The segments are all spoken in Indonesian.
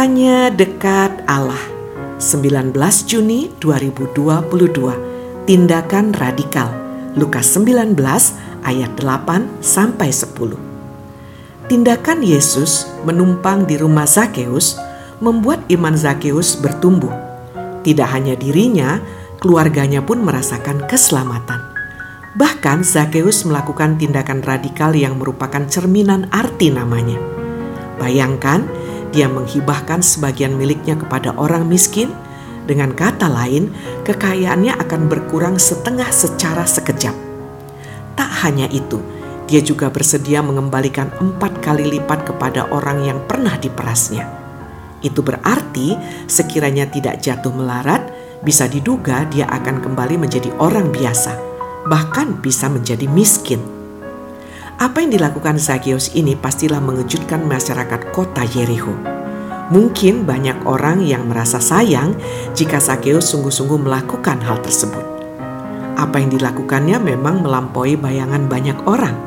Hanya dekat Allah. 19 Juni 2022. Tindakan radikal. Lukas 19 ayat 8 sampai 10. Tindakan Yesus menumpang di rumah Zakeus membuat iman Zakeus bertumbuh. Tidak hanya dirinya, keluarganya pun merasakan keselamatan. Bahkan Zakeus melakukan tindakan radikal yang merupakan cerminan arti namanya. Bayangkan, dia menghibahkan sebagian miliknya kepada orang miskin. Dengan kata lain, kekayaannya akan berkurang setengah secara sekejap. Tak hanya itu, dia juga bersedia mengembalikan empat kali lipat kepada orang yang pernah diperasnya. Itu berarti sekiranya tidak jatuh melarat, bisa diduga dia akan kembali menjadi orang biasa, bahkan bisa menjadi miskin. Apa yang dilakukan Zakius ini pastilah mengejutkan masyarakat kota Yeriko. Mungkin banyak orang yang merasa sayang jika Zakius sungguh-sungguh melakukan hal tersebut. Apa yang dilakukannya memang melampaui bayangan banyak orang.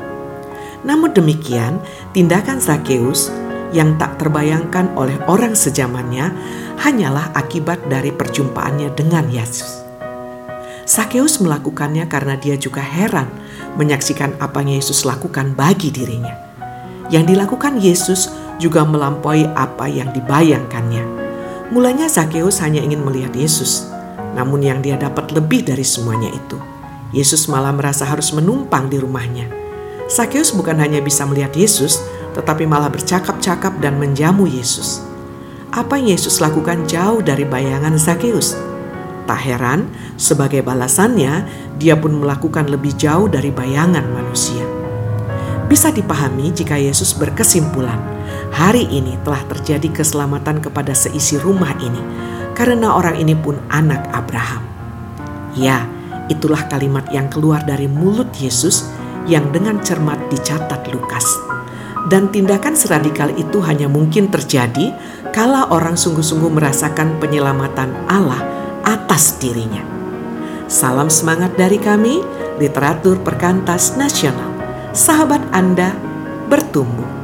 Namun demikian, tindakan Zakeus yang tak terbayangkan oleh orang sejamannya hanyalah akibat dari perjumpaannya dengan Yesus. Sakeus melakukannya karena dia juga heran menyaksikan apa yang Yesus lakukan bagi dirinya. Yang dilakukan Yesus juga melampaui apa yang dibayangkannya. Mulanya Sakeus hanya ingin melihat Yesus, namun yang dia dapat lebih dari semuanya itu. Yesus malah merasa harus menumpang di rumahnya. Sakeus bukan hanya bisa melihat Yesus, tetapi malah bercakap-cakap dan menjamu Yesus. Apa yang Yesus lakukan jauh dari bayangan Sakeus. Tak heran, sebagai balasannya, dia pun melakukan lebih jauh dari bayangan manusia. Bisa dipahami jika Yesus berkesimpulan, hari ini telah terjadi keselamatan kepada seisi rumah ini, karena orang ini pun anak Abraham. Ya, itulah kalimat yang keluar dari mulut Yesus yang dengan cermat dicatat Lukas. Dan tindakan seradikal itu hanya mungkin terjadi kala orang sungguh-sungguh merasakan penyelamatan Allah atas dirinya. Salam semangat dari kami, literatur perkantas nasional. Sahabat Anda bertumbuh.